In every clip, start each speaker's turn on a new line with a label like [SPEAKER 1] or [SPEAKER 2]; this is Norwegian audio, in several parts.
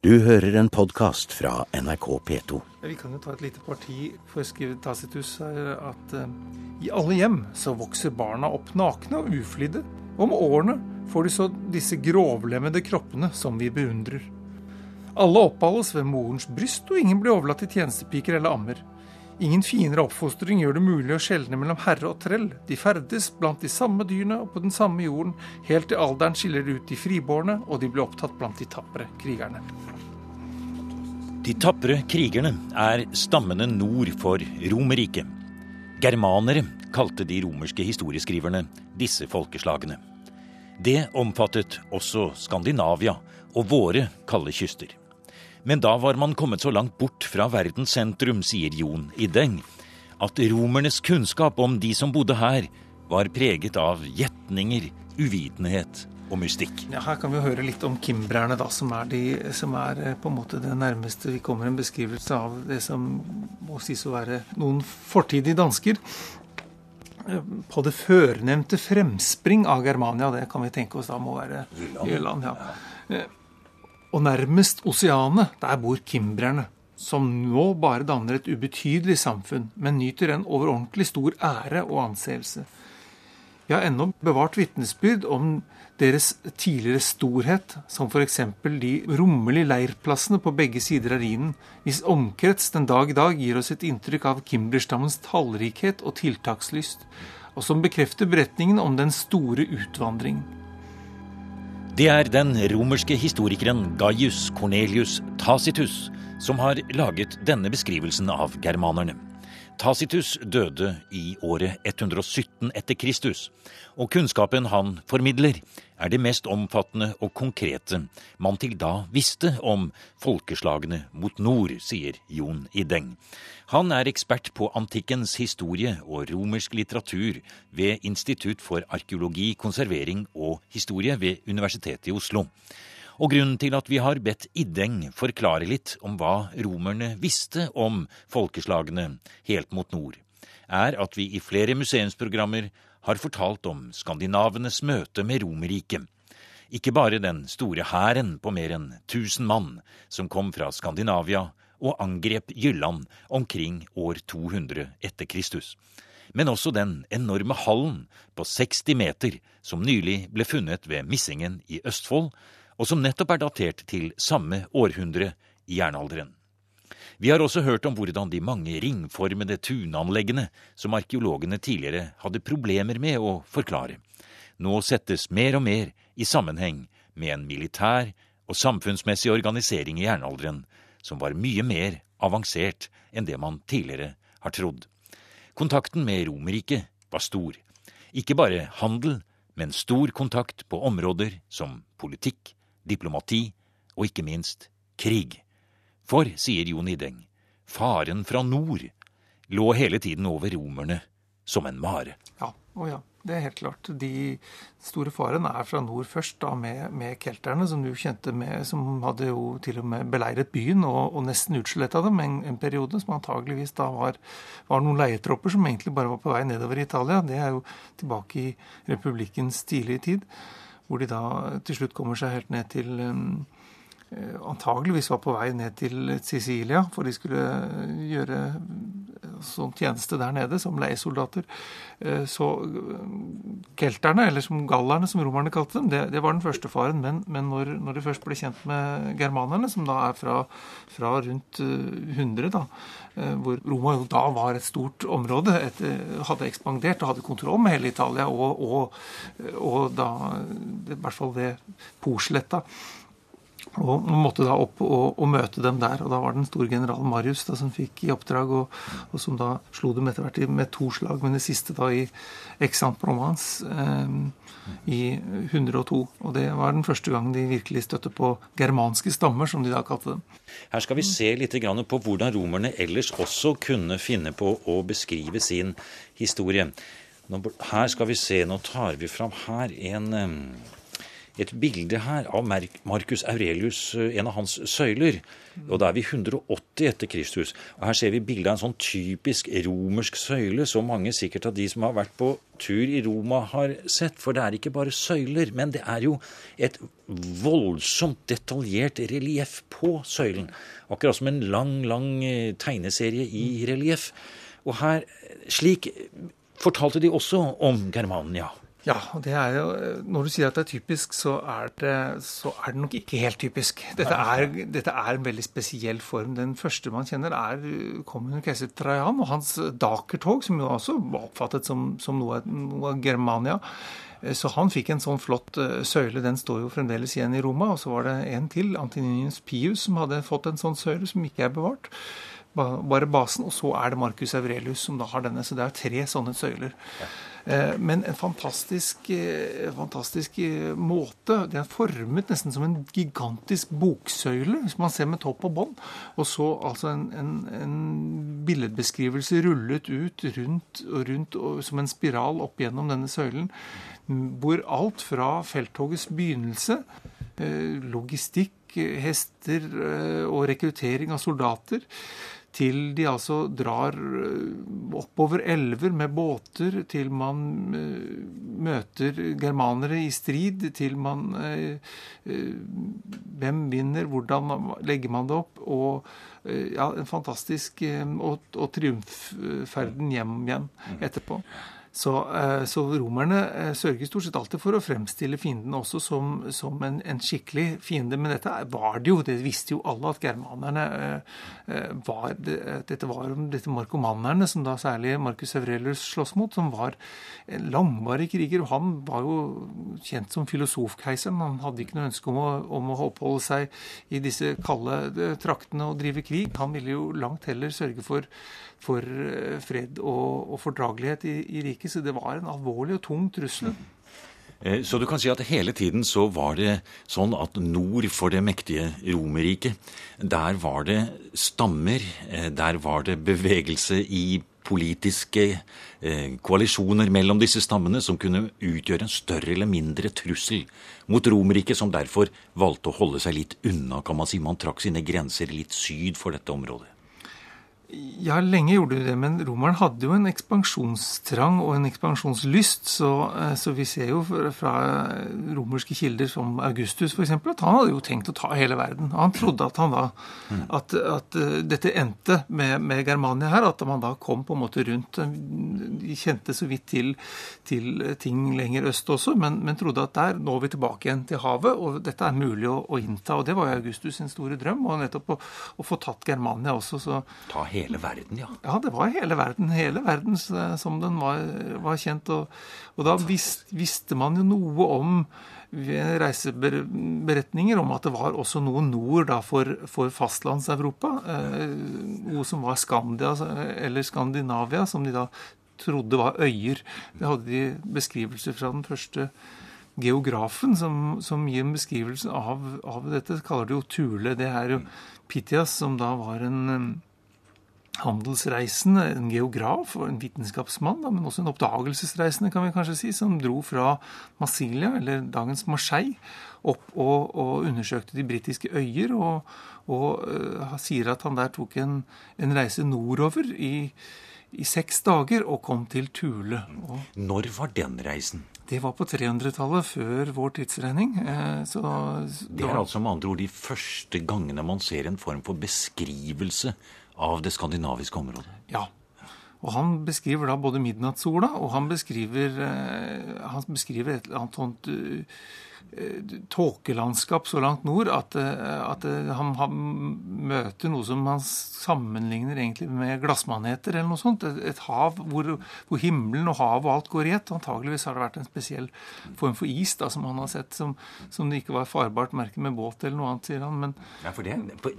[SPEAKER 1] Du hører en podkast fra NRK P2.
[SPEAKER 2] Vi kan jo ta et lite parti for å skrive Tacitus her at uh, i alle hjem så vokser barna opp nakne og uflidde. Om årene får de så disse grovlemmede kroppene som vi beundrer. Alle oppholdes ved morens bryst, og ingen blir overlatt til tjenestepiker eller ammer. Ingen finere oppfostring gjør det mulig å skjelne mellom herre og trell. De ferdes blant de samme dyrene og på den samme jorden. Helt til alderen skiller ut de fribårne, og de blir opptatt blant de tapre krigerne.
[SPEAKER 3] De tapre krigerne er stammene nord for Romerriket. Germanere kalte de romerske historieskriverne disse folkeslagene. Det omfattet også Skandinavia og våre kalde kyster. Men da var man kommet så langt bort fra verdens sentrum, sier Jon Ideng, at romernes kunnskap om de som bodde her, var preget av gjetninger, uvitenhet og mystikk.
[SPEAKER 2] Ja, her kan vi høre litt om kimbrerne, da, som er, de, som er eh, på en måte det nærmeste vi kommer en beskrivelse av det som må sies å være noen fortidige dansker. Eh, på det førnevnte fremspring av Germania, det kan vi tenke oss da må være Jylland. ja. Og nærmest oseanet, der bor kimbrerne, som nå bare danner et ubetydelig samfunn, men nyter en overordentlig stor ære og anseelse. Vi har ennå bevart vitnesbyrd om deres tidligere storhet, som f.eks. de rommelige leirplassene på begge sider av Rhinen, hvis omkrets den dag i dag gir oss et inntrykk av Kimberstammens tallrikhet og tiltakslyst, og som bekrefter beretningen om den store utvandring.
[SPEAKER 3] Det er den romerske historikeren Gaius Cornelius Tacitus som har laget denne beskrivelsen av germanerne. Tacitus døde i året 117 etter Kristus, og kunnskapen han formidler, er det mest omfattende og konkrete man til da visste om folkeslagene mot nord, sier Jon Ideng. Han er ekspert på antikkens historie og romersk litteratur ved Institutt for arkeologi, konservering og historie ved Universitetet i Oslo. Og grunnen til at vi har bedt Ideng forklare litt om hva romerne visste om folkeslagene helt mot nord, er at vi i flere museumsprogrammer har fortalt om skandinavenes møte med Romerriket. Ikke bare den store hæren på mer enn 1000 mann som kom fra Skandinavia og angrep Jylland omkring år 200 etter Kristus. Men også den enorme hallen på 60 meter som nylig ble funnet ved Missingen i Østfold, og som nettopp er datert til samme århundre i jernalderen. Vi har også hørt om hvordan de mange ringformede tunanleggene som arkeologene tidligere hadde problemer med å forklare, nå settes mer og mer i sammenheng med en militær og samfunnsmessig organisering i jernalderen som var mye mer avansert enn det man tidligere har trodd. Kontakten med Romerriket var stor. Ikke bare handel, men stor kontakt på områder som politikk, diplomati og ikke minst krig. For, sier Jon Ideng, faren fra nord lå hele tiden over romerne som en mare.
[SPEAKER 2] Ja, å ja. Det er helt klart. De store faren er fra nord først, da med, med kelterne, som du kjente med, som hadde jo til og med beleiret byen og, og nesten utsletta dem en, en, periode, som antageligvis da var, var noen leietropper som egentlig bare var på vei nedover i Italia. Det er jo tilbake i republikkens tidlige tid, hvor de da til slutt kommer seg helt ned til um, antageligvis var på vei ned til Sicilia, for de skulle gjøre sånn tjeneste der nede som leiesoldater. Eh, så eh, kelterne, eller som gallerne, som romerne kalte dem, det, det var den første faren. Men, men når, når, de først ble kjent med germanerne, som da er fra, fra rundt 100, eh, da, hvor Roma jo da var et stort område, et, hadde ekspandert og hadde kontroll med hele Italia, og, og, og da i hvert fall ved Porsletta og måtte da opp og, og, møte dem der. og Da var det den store generalen Marius da, som fikk i oppdrag, og, og som da slo dem etter hvert med to slag, men det siste da i Aix-en-Provence eh, i 102. Og det var den første gangen de virkelig støtte på germanske stammer, som de da kalte dem.
[SPEAKER 3] Her skal vi se litt på hvordan romerne ellers også kunne finne på å beskrive sin historie. Her skal vi se, nå tar vi fram her en et bilde her av Marcus Aurelius, eh, en av hans søyler. Og da er vi 180 etter Kristus. Og her ser vi bilde av en sånn typisk romersk søyle, som mange sikkert av de som har vært på tur i Roma, har sett. For det er ikke bare søyler, men det er jo et voldsomt detaljert relieff på søylen. Akkurat som en lang, lang eh, tegneserie i relieff. Og her, slik fortalte de også om Germania.
[SPEAKER 2] Ja, og det er jo, når du sier at det er typisk, så er det, så er det nok ikke helt typisk. Dette er, dette er, en veldig spesiell form. Den første man kjenner, er kommer keiser Trajan og hans dakertog, som jo også var oppfattet som, som noe, noe, av Germania. Så han fikk en sånn flott eh, søyle. Den står jo fremdeles igjen i Roma. Og så var det en til, Antininius Pius, som hadde fått en sånn søyle som ikke er bevart bare basen, og så er det Marcus Aurelius som da har denne. Så det er tre sånne søyler. Ja. Eh, men en fantastisk, eh, fantastisk eh, måte. Det er formet nesten som en gigantisk boksøyle, hvis man ser med topp og bånd. Og så altså en, en, en, billedbeskrivelse rullet ut rundt og rundt og, som en spiral opp gjennom denne søylen. Hvor alt fra felttogets begynnelse, logistikk, hester og rekruttering av soldater til de altså drar eh, oppover elver med båter, til man eh, møter germanere i strid, til man eh, Hvem vinner, hvordan legger man det opp? Og ja, en fantastisk Og, og triumfferden hjem igjen etterpå. Så, eh, så, romerne eh, sørger stort sett alltid for å fremstille fienden også som, som en, en, skikkelig fiende. Men dette var det jo, det visste jo alle, at germanerne eh, var Dette var dette markomannerne, som da særlig Marcus Aurelius slåss mot, som var en langvarig kriger. Han var jo kjent som filosofkeiseren. Han hadde ikke noe ønske om å, om å oppholde seg i disse kalde traktene og drive krig. Han ville jo langt heller sørge for for fred og, og fordragelighet i, i riket. Så det var en alvorlig og tung trussel.
[SPEAKER 3] Eh, så du kan si at hele tiden så var det sånn at nord for det mektige Romerriket, der var det stammer, eh, der var det bevegelse i politiske eh, koalisjoner mellom disse stammene som kunne utgjøre en større eller mindre trussel mot Romerriket, som derfor valgte å holde seg litt unna, kan man si. Man trakk sine grenser litt syd for dette området.
[SPEAKER 2] Ja, lenge gjorde de det, men romeren hadde jo en ekspansjonstrang og en ekspansjonslyst. Så, eh, så vi ser jo fra romerske kilder som Augustus f.eks. at han hadde jo tenkt å ta hele verden. Han trodde at, han da, mm. at, at eh, dette endte med, med, Germania her, at man da kom på en måte rundt. De kjente så vidt til, til ting lenger øst også, men, men, trodde at der når vi tilbake igjen til havet, og dette er mulig å, å innta. Og det var jo Augustus sin store drøm, og nettopp å, å få tatt Germania også. så
[SPEAKER 3] ta hele hele verden, ja.
[SPEAKER 2] Ja, det var hele verden. Hele verden som den var, var kjent. Og, og da vis, visste man jo noe om reiseberetninger om at det var også noe nord da for, for fastlands-Europa. Eh, noe som var Skandia, eller Skandinavia, som de da trodde var øyer. Det hadde de beskrivelser fra den første geografen som, som gir en beskrivelse av, av dette. Kaller det jo Tule. Det er jo Pitias, som da var en handelsreisende, en geograf og en vitenskapsmann, men også en oppdagelsesreisende, kan vi kanskje si, som dro fra Massilia, eller dagens Marseille, opp og, og undersøkte de britiske øyer, og, og uh, sier at han der tok en, en reise nordover i, i, seks dager og kom til Tule. Og
[SPEAKER 3] Når var den reisen?
[SPEAKER 2] Det var på 300-tallet, før vår tidsregning. Eh, så,
[SPEAKER 3] det er altså med andre ord de første gangene man ser en form for beskrivelse av det skandinaviske området.
[SPEAKER 2] Ja. Og han beskriver da både midnattssola, og han beskriver, eh, han beskriver et eller annet sånt Eh, tåkelandskap så langt nord at, eh, at eh, han, han, møter noe som han sammenligner egentlig med glassmaneter eller noe sånt. Et, et hav hvor, hvor, himmelen og havet og alt går i ett. Antageligvis har det vært en spesiell form for is da, som han har sett, som, som det ikke var farbart merke med båt eller noe annet, sier han. Men,
[SPEAKER 3] ja, for det,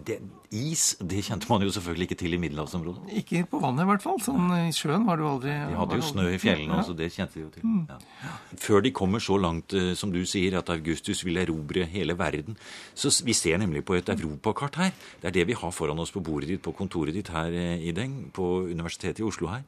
[SPEAKER 3] det, Is det kjente man jo selvfølgelig ikke til i middelhavsområdet.
[SPEAKER 2] Ikke på vannet i hvert fall. Sånn, I sjøen var det jo aldri
[SPEAKER 3] De hadde jo snø i fjellene også, det kjente de jo til. Mm. Ja. Før de kommer så langt, som du sier, at Augustus ville erobre hele verden. Så Vi ser nemlig på et europakart her. Det er det vi har foran oss på bordet ditt på kontoret ditt her eh, i Deng, på Universitetet i Oslo her.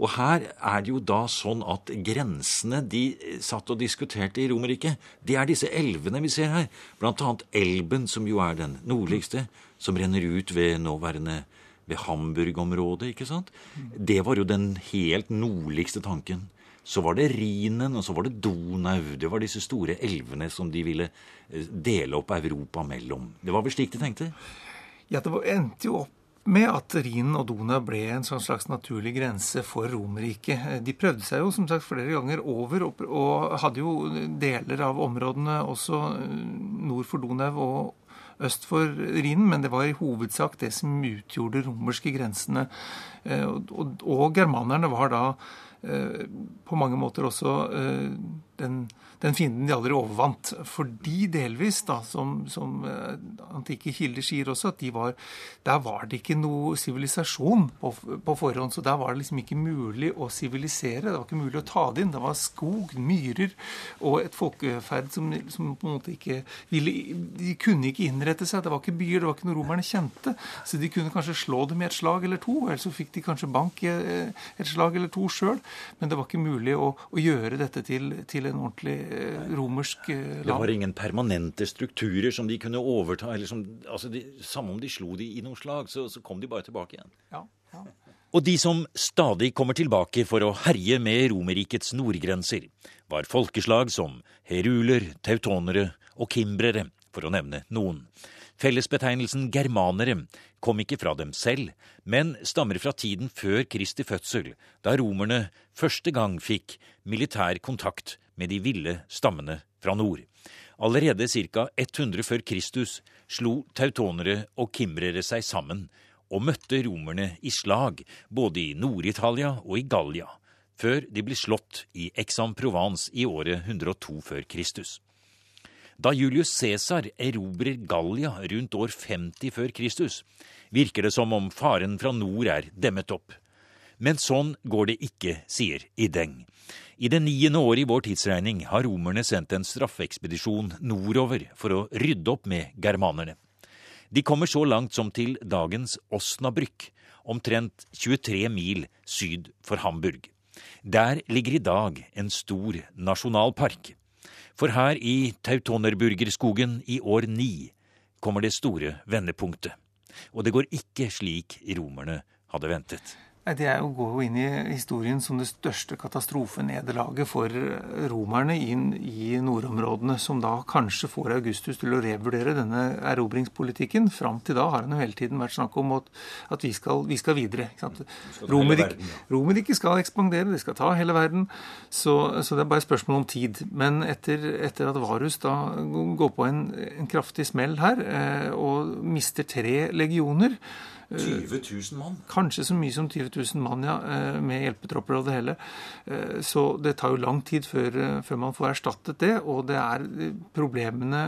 [SPEAKER 3] Og her er det jo da sånn at grensene de satt og diskuterte i Romerriket, det er disse elvene vi ser her. Blant annet Elben, som jo er den nordligste, som renner ut ved nåværende ved Hamburg-området, ikke sant? Det var jo den helt nordligste tanken. Så var det Rhinen, og så var det Donau. Det var disse store elvene som de ville eh, dele opp Europa mellom. Det var vel slik de tenkte?
[SPEAKER 2] Ja, det endte jo opp med at Rhinen og Donau ble en sånn slags naturlig grense for Romerriket. De prøvde seg jo som sagt flere ganger over, og hadde jo deler av områdene også eh, nord for Donau og øst for Rhinen, men det var i hovedsak det som utgjorde romerske grensene. Og, og germanerne var da eh, på mange måter også den den fienden de aldri overvant. Fordi delvis, da, som, som uh, antikke kilder sier også, at de var, der var det ikke noe sivilisasjon på, på, forhånd. Så der var det liksom ikke mulig å sivilisere. Det var ikke mulig å ta det inn. Det var skog, myrer og et folkeferd som, som, på en måte ikke ville De kunne ikke innrette seg. Det var ikke byer, det var ikke noe romerne kjente. Så de kunne kanskje slå dem i et slag eller to, eller så fikk de kanskje bank i eh, et slag eller to sjøl. Men det var ikke mulig å, å gjøre dette til, til en ordentlig Eh, romersk eh, land.
[SPEAKER 3] Det var ingen permanente strukturer som de kunne overta. eller som, altså de, Samme om de slo de i noe slag, så, så kom de bare tilbake igjen.
[SPEAKER 2] Ja, ja.
[SPEAKER 3] Og de som stadig kommer tilbake for å herje med Romerrikets nordgrenser, var folkeslag som heruler, teutonere og kimbrere, for å nevne noen. Fellesbetegnelsen germanere kom ikke fra dem selv, men stammer fra tiden før Kristi fødsel, da romerne første gang fikk militær kontakt med de ville stammene fra nord. Allerede ca. 100 før Kristus slo tautonere og kimrere seg sammen og møtte romerne i slag både i Nord-Italia og i Gallia, før de ble slått i Aix-en-Provence i året 102 før Kristus. Da Julius Cæsar erobrer Gallia rundt år 50 før Kristus, virker det som om faren fra nord er demmet opp. Men sånn går det ikke, sier Ideng. I det niende året i vår tidsregning har romerne sendt en straffeekspedisjon nordover for å rydde opp med germanerne. De kommer så langt som til dagens Osnabrück, omtrent 23 mil syd for Hamburg. Der ligger i dag en stor nasjonalpark. For her i Tautonerburgerskogen i år ni kommer det store vendepunktet. Og det går ikke slik romerne hadde ventet.
[SPEAKER 2] Det er å gå inn i historien som det største katastrofenederlaget for romerne inn i nordområdene, som da kanskje får Augustus til å revurdere denne erobringspolitikken. Fram til da har han jo hele tiden vært snakk om at, at vi, skal, vi, skal, videre. Romerriket skal ekspandere, de skal ta hele verden. Så, så, det er bare et spørsmål om tid. Men etter, etter at Varus da går på en, en kraftig smell her eh, og mister tre legioner
[SPEAKER 3] 20 000 mann?
[SPEAKER 2] Kanskje så mye som 20 000 mann, ja. Eh, med hjelpetropper og det hele. Eh, så det tar jo lang tid før, eh, før man får erstattet det. Og det er problemene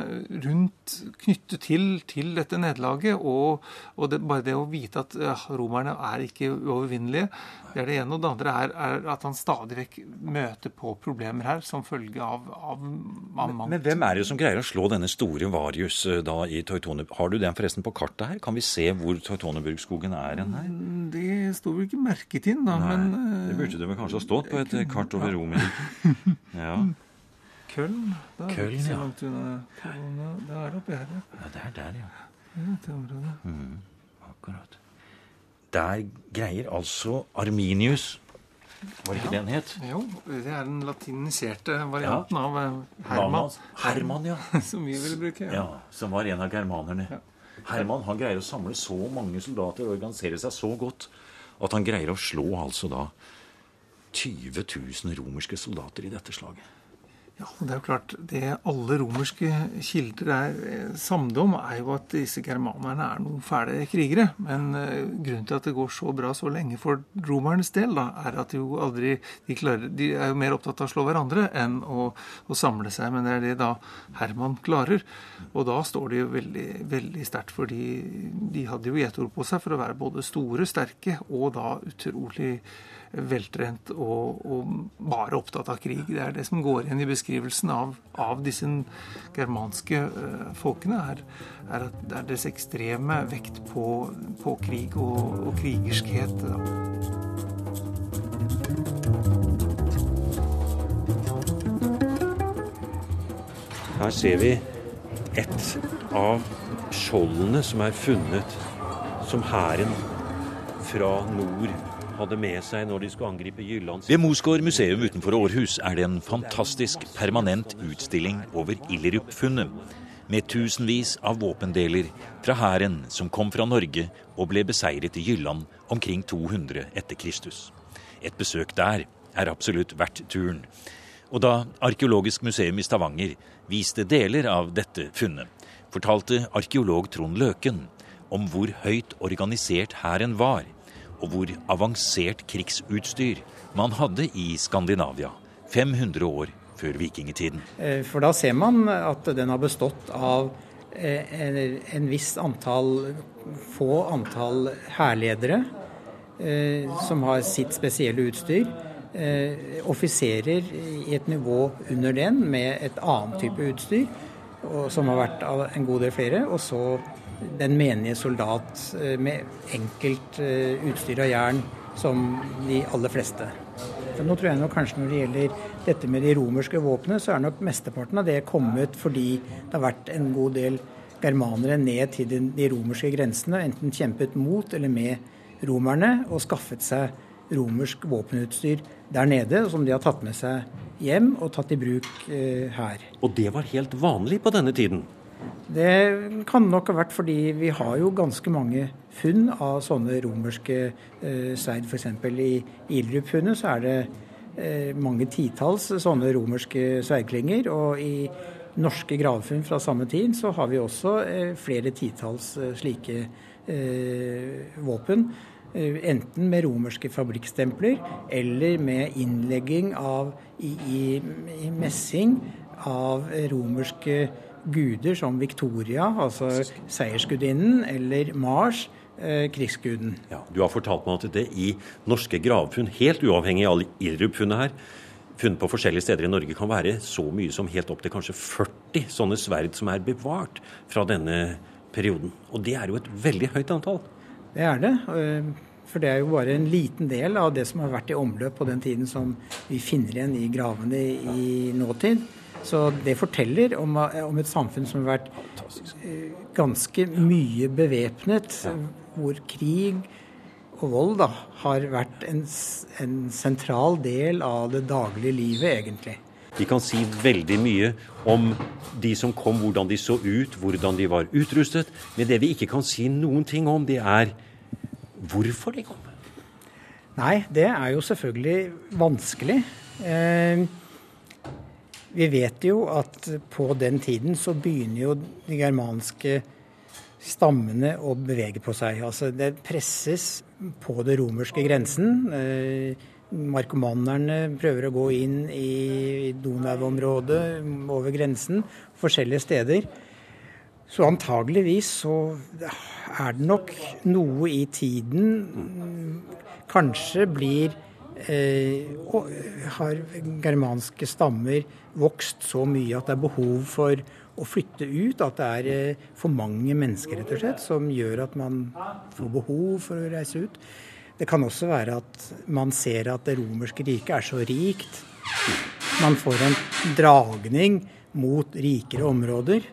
[SPEAKER 2] rundt knyttet til, til dette nederlaget. Og, og det, bare det å vite at ja, romerne er ikke uovervinnelige, det er det ene. Og det andre er, er, at han stadig vekk møter på problemer her som følge av, av, av
[SPEAKER 3] men, men, hvem er det som greier å slå denne store Varius da i Teutone? Har du den forresten på kartet her? Kan vi se hvor Teutoneburg Bjørgskogen er en her?
[SPEAKER 2] Mm, det står vel ikke merket inn, da, Nei, men
[SPEAKER 3] Det burde det vel kanskje ha stått på et kart over Romerike. Ja.
[SPEAKER 2] Køln.
[SPEAKER 3] Da Køln, ja.
[SPEAKER 2] Det er oppi her, ja.
[SPEAKER 3] ja. Det er der, ja.
[SPEAKER 2] ja det området.
[SPEAKER 3] Mm, akkurat. Der greier altså Arminius var det ikke ja. det han het?
[SPEAKER 2] Jo, det er den latiniserte varianten ja. av eh, Herman.
[SPEAKER 3] Herman, ja.
[SPEAKER 2] som vi ville bruke.
[SPEAKER 3] Ja. ja. Som var en av germanerne. Herman han greier å samle så mange soldater og organisere seg så godt at han greier å slå altså da 20 000 romerske soldater i dette slaget.
[SPEAKER 2] Ja, det er jo klart, det alle romerske kilder er eh, samde om, er jo at disse germanerne er noen fæle krigere. Men uh, grunnen til at det går så bra så lenge for romernes del, da, er at de jo aldri de, klarer, de er jo mer opptatt av å slå hverandre enn å, å, samle seg. Men det er det da Herman klarer. Og da står de jo veldig, veldig sterkt, fordi de hadde jo gjetord på seg for å være både store, sterke og da utrolig veltrent og, og, bare opptatt av krig. Det er det som går igjen i beskrivelsen av, av disse germanske uh, folkene, er, er, at det er deres ekstreme vekt på, på krig og, og krigerskhet. Da.
[SPEAKER 4] Her ser vi et av skjoldene som er funnet som hæren fra nord hadde med seg når de skulle angripe Jyllands
[SPEAKER 3] Ved Mosgård museum utenfor Århus er det en fantastisk permanent utstilling over Illerup-funnet. Med tusenvis av våpendeler fra hæren som kom fra Norge og ble beseiret i Jylland omkring 200 etter Kristus. Et besøk der er absolutt verdt turen. Og da Arkeologisk museum i Stavanger viste deler av dette funnet, fortalte arkeolog Trond Løken om hvor høyt organisert hæren var, og hvor avansert krigsutstyr man hadde i Skandinavia 500 år før vikingtiden.
[SPEAKER 5] Eh, for da ser man at den har bestått av eh, en viss antall, få antall hærledere eh, som har sitt spesielle utstyr. Offiserer i et nivå under den med et annet type utstyr, som har vært en god del flere. Og så den menige soldat eh, med enkelt eh, utstyr av jern som de aller fleste. Nå tror jeg nok kanskje Når det gjelder dette med de romerske våpnene, så er nok mesteparten av det kommet fordi det har vært en god del germanere ned til de romerske grensene, enten kjempet mot eller med romerne, og skaffet seg romersk våpenutstyr der nede, som de har tatt med seg hjem og tatt i bruk eh, her.
[SPEAKER 4] Og det var helt vanlig på denne tiden?
[SPEAKER 5] Det kan nok ha vært fordi vi har jo ganske mange funn av sånne romerske eh, sverd. F.eks. i Ildrup-funnet så er det eh, mange titalls sånne romerske sverdklinger. Og i norske gravfunn fra samme tid så har vi også eh, flere titalls eh, slike eh, våpen. Eh, enten med romerske fabrikkstempler eller med innlegging av, i, i, i messing av romerske guder som Victoria, altså seiersgudinnen, eller Mars, eh, krigsguden.
[SPEAKER 4] Ja, du har fortalt meg at det i norske gravfunn, helt uavhengig av Ildrup-funnet her, funnet på forskjellige steder i Norge, kan være så mye som helt opp til kanskje 40 sånne sverd som er bevart fra denne perioden. Og det er jo et veldig høyt antall.
[SPEAKER 5] Det er det. Eh, for det er jo bare en liten del av det som har vært i omløp på den tiden som vi finner igjen i gravene i nåtid. Så det forteller om, om et samfunn som har vært eh, ganske mye bevæpnet, hvor krig og vold da, har vært en, en, sentral del av det daglige livet, egentlig.
[SPEAKER 4] Vi kan si veldig mye om de som kom, hvordan de så ut, hvordan de var utrustet. Men det vi ikke kan si noen ting om, det er hvorfor de kom.
[SPEAKER 5] Nei, det er jo selvfølgelig vanskelig. Eh, vi vet jo at på den tiden så begynner jo de germanske stammene å bevege på seg. Altså det presses på det romerske grensen. Eh, Markomannerne prøver å gå inn i Donau-området, over grensen, forskjellige steder. Så antageligvis så er det nok noe i tiden Kanskje blir eh, har germanske stammer vokst så mye at det er behov for å flytte ut. At det er eh, for mange mennesker rett og slett, som gjør at man får behov for å reise ut. Det kan også være at man ser at det romerske riket er så rikt. Man får en dragning mot rikere områder.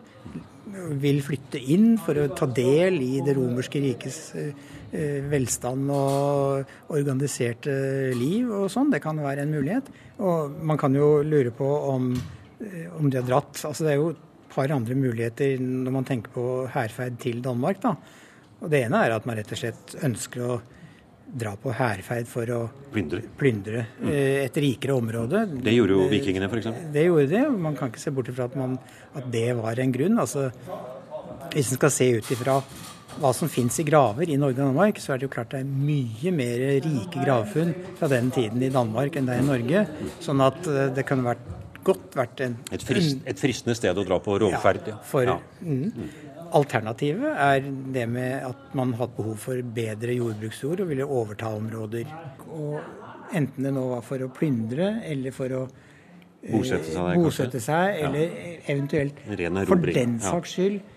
[SPEAKER 5] Vil flytte inn for å ta del i det romerske rikets eh, Eh, velstand og organiserte liv og sånn. Det kan være en mulighet. Og man kan jo lure på om, eh, om de har dratt Altså det er jo et par andre muligheter når man tenker på hærferd til Danmark, da. Og det ene er at man rett og slett ønsker å dra på hærferd for å
[SPEAKER 4] plyndre,
[SPEAKER 5] plyndre mm. Eh, et rikere område.
[SPEAKER 4] Det gjorde jo vikingene, f.eks.
[SPEAKER 5] Det gjorde det. Man kan ikke se bort ifra at, man, at det var en grunn. Altså, hvis en skal se ut ifra hva som fins i graver i Norge og Danmark, så er det jo klart det er mye mer rike gravfunn fra den tiden i Danmark enn det er i Norge. Sånn at eh, det kan vært godt vært en
[SPEAKER 4] Et, frist, et fristende sted å dra på rovferd,
[SPEAKER 5] ja. For, ja. Mm. Alternativet er det med at man har hatt behov for bedre jordbruksjord og ville overta områder. Og enten det nå var for å plyndre eller for å
[SPEAKER 4] eh, bosette seg,
[SPEAKER 5] bosette seg eller ja. eventuelt for den saks skyld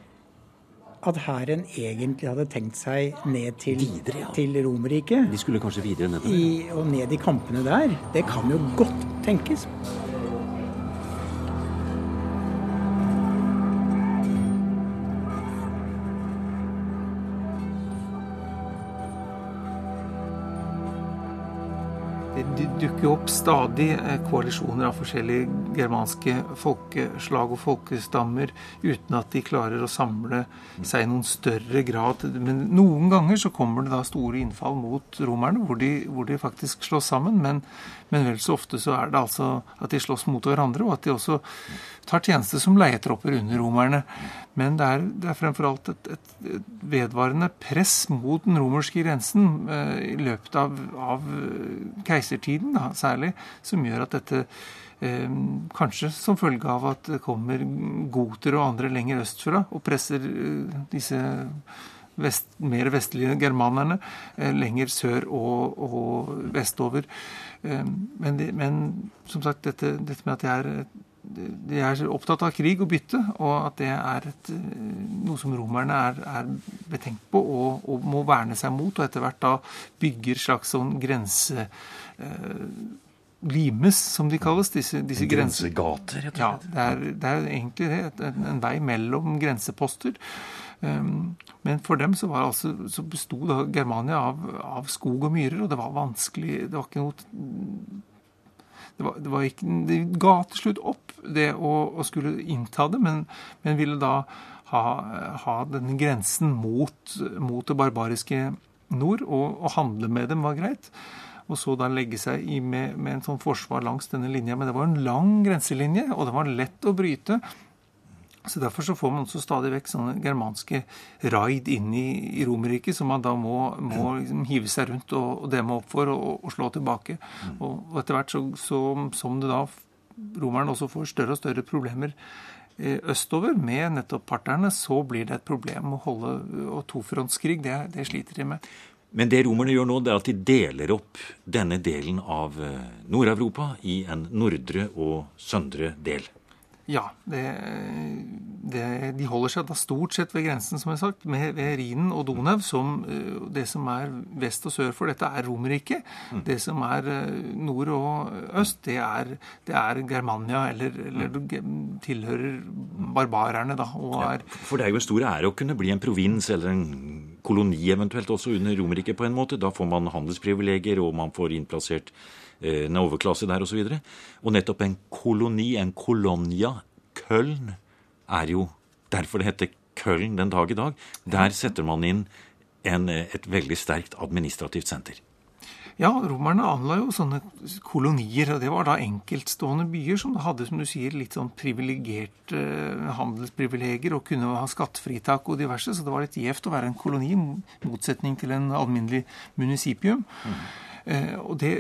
[SPEAKER 5] at hæren egentlig hadde tenkt seg ned til, videre, ja. til Romerriket.
[SPEAKER 4] De skulle kanskje videre ned
[SPEAKER 5] I, og ned i kampene der. Det kan jo godt tenkes.
[SPEAKER 2] Det dukker opp stadig eh, koalisjoner av forskjellige germanske folkeslag og folkestammer uten at de klarer å samle seg i noen større grad. Men noen ganger så kommer det da store innfall mot romerne, hvor de, hvor de faktisk slåss sammen. Men, men, vel så ofte så er det altså at de slåss mot hverandre, og at de også tar tjeneste som leietropper under romerne. Men det er, det er fremfor alt et, et, vedvarende press mot den romerske grensen eh, i løpet av, av keisertiden, da, særlig, som gjør at dette eh, Kanskje som følge av at det kommer goter og andre lenger østfra og presser eh, disse vest, mer vestlige germanerne eh, lenger sør og, og vestover. Eh, men, de, men, som sagt, dette, dette med at det er de er opptatt av krig og bytte, og at det er et, noe som romerne er, er betenkt på og, og, må verne seg mot, og etter hvert da bygger slags sånn grense eh, Limes, som de kalles. Disse, disse
[SPEAKER 4] Grensegater, rett
[SPEAKER 2] og slett. Ja, det er, det er egentlig det. En, en, vei mellom grenseposter. Um, men for dem så, var altså, så besto Germania av, av, skog og myrer, og det var vanskelig Det var ikke noe det, var, det, var ikke, det ga til slutt opp det å, å skulle innta det, men, men ville da ha, ha denne grensen mot, mot, det barbariske nord, og, og, handle med dem var greit. Og så da legge seg i med, med en sånn forsvar langs denne linja. Men det var en lang grenselinje, og det var lett å bryte. Så Derfor så får man også stadig vekk sånne germanske raid inn i, i Romerriket, som man da må, må liksom hive seg rundt og, og demme opp for og, og slå tilbake. Mm. Og, og, etter hvert så, så, som det da romerne også får større og større problemer eh, østover med nettopp parterne, så blir det et problem å holde og tofrontskrig. Det, det sliter de med.
[SPEAKER 3] Men det romerne gjør nå, det er at de deler opp denne delen av eh, Nord-Europa i en nordre og søndre del.
[SPEAKER 2] Ja, det, det, de holder seg da stort sett ved grensen, som jeg har sagt, med, ved Rhinen og Donau. Som eh, det som er vest og sør for dette, er Romerriket. Mm. Det som er eh, nord og øst, det er, det er Germania, eller, eller mm. tilhører barbarerne, da.
[SPEAKER 3] Ja, for det er jo en stor ære å kunne bli en provins eller en koloni eventuelt også under Romerriket på en måte. Da får man handelsprivilegier, og man får innplassert Eh, en overklasse der osv. Og, så og nettopp en koloni, en kolonia, Köln, er jo derfor det heter Köln den dag i dag. Der setter man inn en, eh, et veldig sterkt administrativt senter.
[SPEAKER 2] Ja, romerne anla jo sånne kolonier. og Det var da enkeltstående byer som hadde som du sier, litt sånn privilegerte eh, handelsprivilegier og kunne ha skattefritak og diverse. Så det var litt gjevt å være en koloni, motsetning til en alminnelig munisipium. Mm. Eh, og det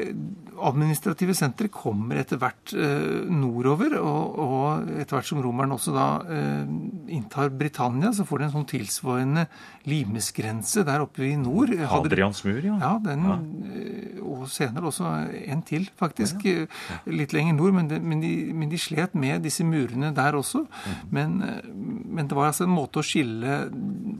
[SPEAKER 2] administrative senteret kommer etter hvert eh, nordover, og, og etter hvert som romerne også da eh, inntar Britannia, så får de en sånn tilsvarende limesgrense der oppe i nord.
[SPEAKER 3] Hadrians mur, ja.
[SPEAKER 2] ja, den, ja. Og senere også en til, faktisk. Ja, ja. Litt lenger nord, men de, men, de, men de, slet med disse murene der også. Mm. Men, men, det var altså en måte å skille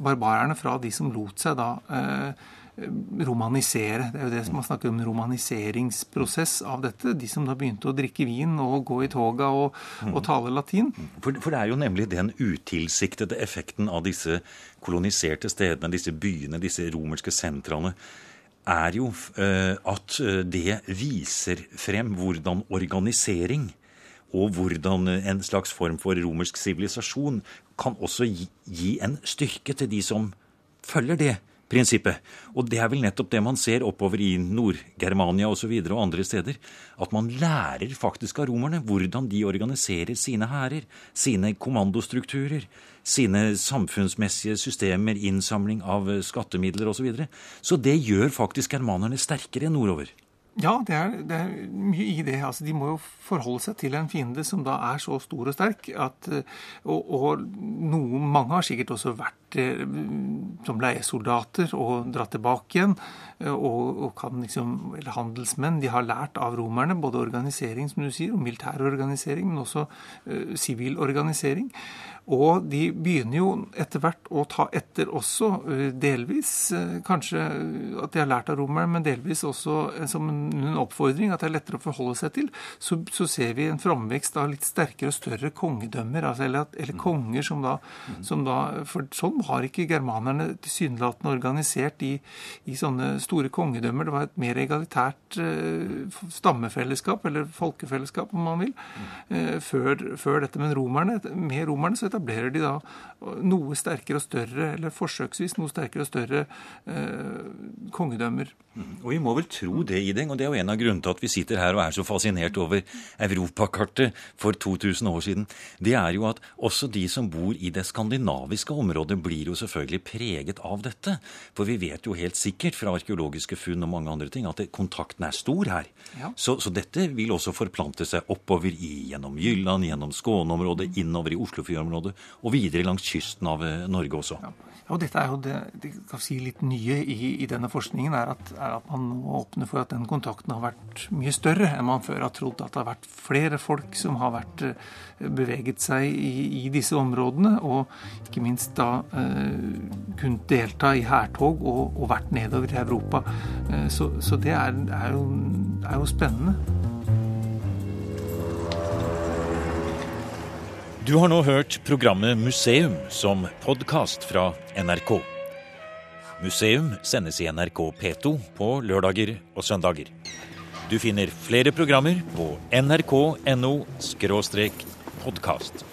[SPEAKER 2] barbarerne fra de som lot seg da eh, romanisere. Det er jo det som man snakker om romaniseringsprosess av dette. De som da begynte å drikke vin og gå i toga og, og tale latin.
[SPEAKER 3] For, for, det er jo nemlig den utilsiktede effekten av disse koloniserte stedene, disse byene, disse romerske sentrene, er jo uh, at eh, det viser frem hvordan organisering og hvordan en slags form for romersk sivilisasjon kan også gi, gi en styrke til de som følger det prinsippet. Og det er vel nettopp det man ser oppover i Nord-Germania osv. Og, så videre, og andre steder. At man lærer faktisk av romerne hvordan de organiserer sine hærer, sine kommandostrukturer, sine samfunnsmessige systemer, innsamling av skattemidler osv. Så, videre. så det gjør faktisk germanerne sterkere nordover.
[SPEAKER 2] Ja, det er, det er, mye i det. Altså, de må jo forholde seg til en fiende som da er så stor og sterk at Og, og noe, mange har sikkert også vært som leiesoldater og dratt tilbake igjen. Og, og kan liksom, eller handelsmenn. De har lært av romerne både organisering som du sier, og militær organisering, men også sivil uh, organisering. Og de begynner jo etter hvert å ta etter også, eh, delvis eh, kanskje at de har lært av romerne, men delvis også eh, som en oppfordring, at det er lettere å forholde seg til. Så, så ser vi en framvekst av litt sterkere og større kongedømmer, altså, eller, eller, konger som da, som da, For sånn har ikke germanerne tilsynelatende organisert i, i, sånne store kongedømmer. Det var et mer egalitært stammefellesskap, eller folkefellesskap, om man vil, før, før dette. Men romerne, med romerne så etablerer de da noe sterkere og større, eller forsøksvis noe sterkere og større eh, kongedømmer.
[SPEAKER 3] Mm. Og vi må vel tro det, Ideng, og det er jo en av grunnene til at vi sitter her og er så fascinert over europakartet for 2000 år siden. Det er jo at også de som bor i det skandinaviske området, blir jo selvfølgelig preget av dette. For vi vet jo helt sikkert fra arkeologiske funn og mange andre ting at det, kontakten er stor her. Ja. Så, så, dette vil også forplante seg oppover i, gjennom Jylland, gjennom Skåneområdet, innover i Oslofjordområdet og videre langs kysten av eh, Norge også.
[SPEAKER 2] Ja. Og dette er jo det, det si litt nye i, i denne forskningen, er at, er at, man nå åpner for at den kontakten har vært mye større enn man før har trodd. At det har vært flere folk som har vært, eh, beveget seg i, i disse områdene. Og ikke minst da kunnet delta i hærtog og, og, vært nedover i Europa. Eh, så, så, det er, er, jo, er jo spennende.
[SPEAKER 3] Du har nå hørt programmet Museum som podkast fra NRK. Museum sendes i NRK P2 på lørdager og søndager. Du finner flere programmer på nrk.no podkast.